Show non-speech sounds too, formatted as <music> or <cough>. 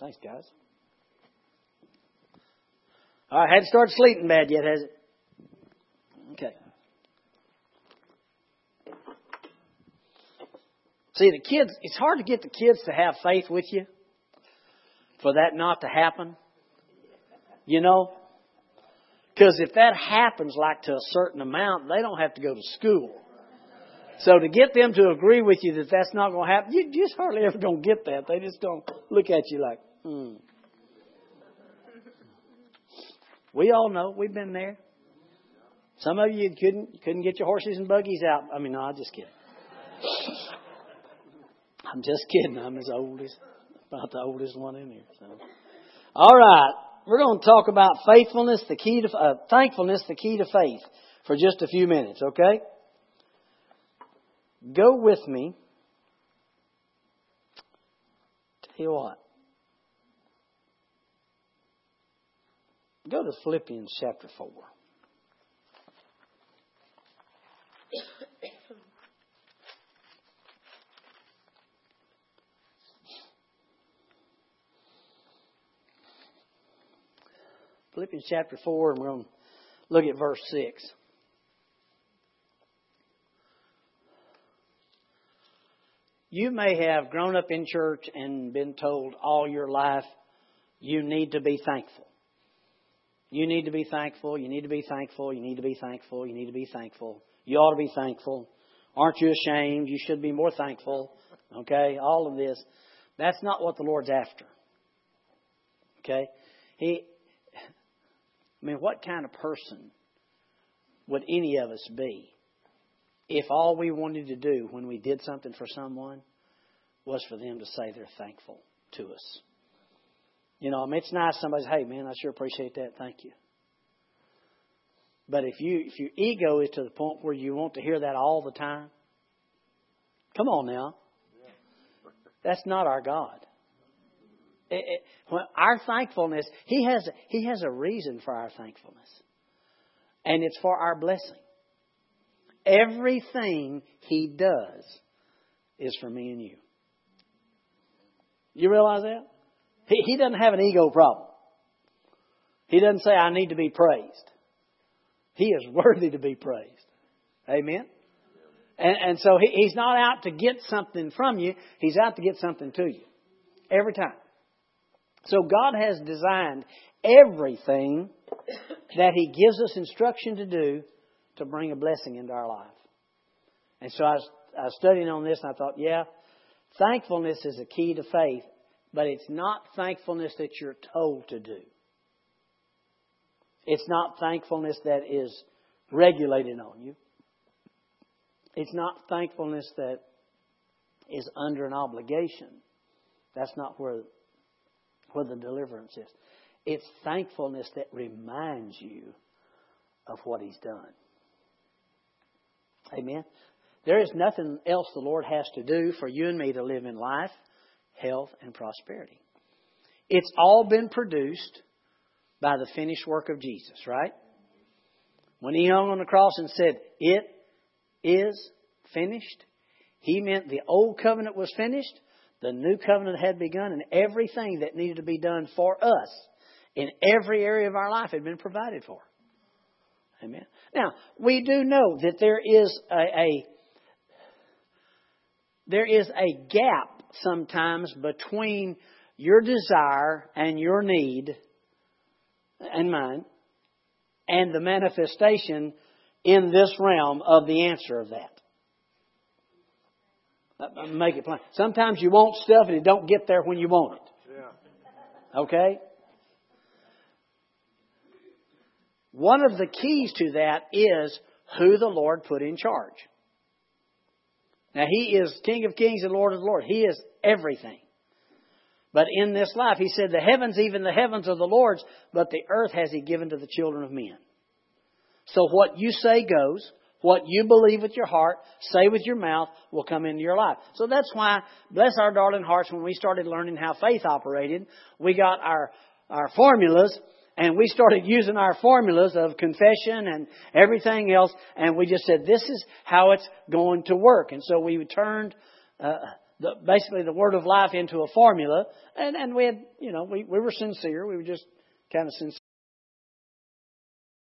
Thanks, guys. Right, hadn't started sleeping bad yet, has it? Okay. See, the kids, it's hard to get the kids to have faith with you for that not to happen. You know? Because if that happens like to a certain amount, they don't have to go to school. So to get them to agree with you that that's not going to happen, you just hardly ever going to get that. They just don't look at you like, hmm. We all know. We've been there. Some of you couldn't couldn't get your horses and buggies out. I mean, no, I'm just kidding. <laughs> I'm just kidding. I'm as old as about the oldest one in here. So, all right, we're going to talk about faithfulness, the key to uh, thankfulness, the key to faith, for just a few minutes. Okay. Go with me. Tell you what. Go to Philippians chapter 4. Philippians chapter 4, and we're going to look at verse 6. You may have grown up in church and been told all your life you need to be thankful. You need to be thankful. You need to be thankful. You need to be thankful. You need to be thankful. You ought to be thankful. Aren't you ashamed? You should be more thankful. Okay? All of this. That's not what the Lord's after. Okay? He, I mean, what kind of person would any of us be if all we wanted to do when we did something for someone was for them to say they're thankful to us? You know, I mean, it's nice somebody's, hey, man, I sure appreciate that. Thank you. But if you if your ego is to the point where you want to hear that all the time, come on now. That's not our God. It, it, when our thankfulness, He has He has a reason for our thankfulness, and it's for our blessing. Everything He does is for me and you. You realize that? He, he doesn't have an ego problem. He doesn't say, I need to be praised. He is <laughs> worthy to be praised. Amen? And, and so he, he's not out to get something from you, he's out to get something to you. Every time. So God has designed everything that He gives us instruction to do to bring a blessing into our life. And so I was, I was studying on this and I thought, yeah, thankfulness is a key to faith but it's not thankfulness that you're told to do. It's not thankfulness that is regulated on you. It's not thankfulness that is under an obligation. That's not where, where the deliverance is. It's thankfulness that reminds you of what He's done. Amen. There is nothing else the Lord has to do for you and me to live in life health, and prosperity. It's all been produced by the finished work of Jesus, right? When he hung on the cross and said, It is finished, he meant the old covenant was finished, the new covenant had begun, and everything that needed to be done for us in every area of our life had been provided for. Amen. Now, we do know that there is a, a there is a gap sometimes between your desire and your need and mine and the manifestation in this realm of the answer of that. Make it plain. Sometimes you want stuff and it don't get there when you want it. Yeah. Okay? One of the keys to that is who the Lord put in charge. Now, He is King of kings and Lord of lords. He is everything. But in this life, He said, The heavens, even the heavens are the Lord's, but the earth has He given to the children of men. So what you say goes. What you believe with your heart, say with your mouth, will come into your life. So that's why, bless our darling hearts, when we started learning how faith operated, we got our, our formulas and we started using our formulas of confession and everything else, and we just said, this is how it's going to work. And so we turned uh, the, basically the word of life into a formula. And, and we had, you know, we, we were sincere. We were just kind of sincere.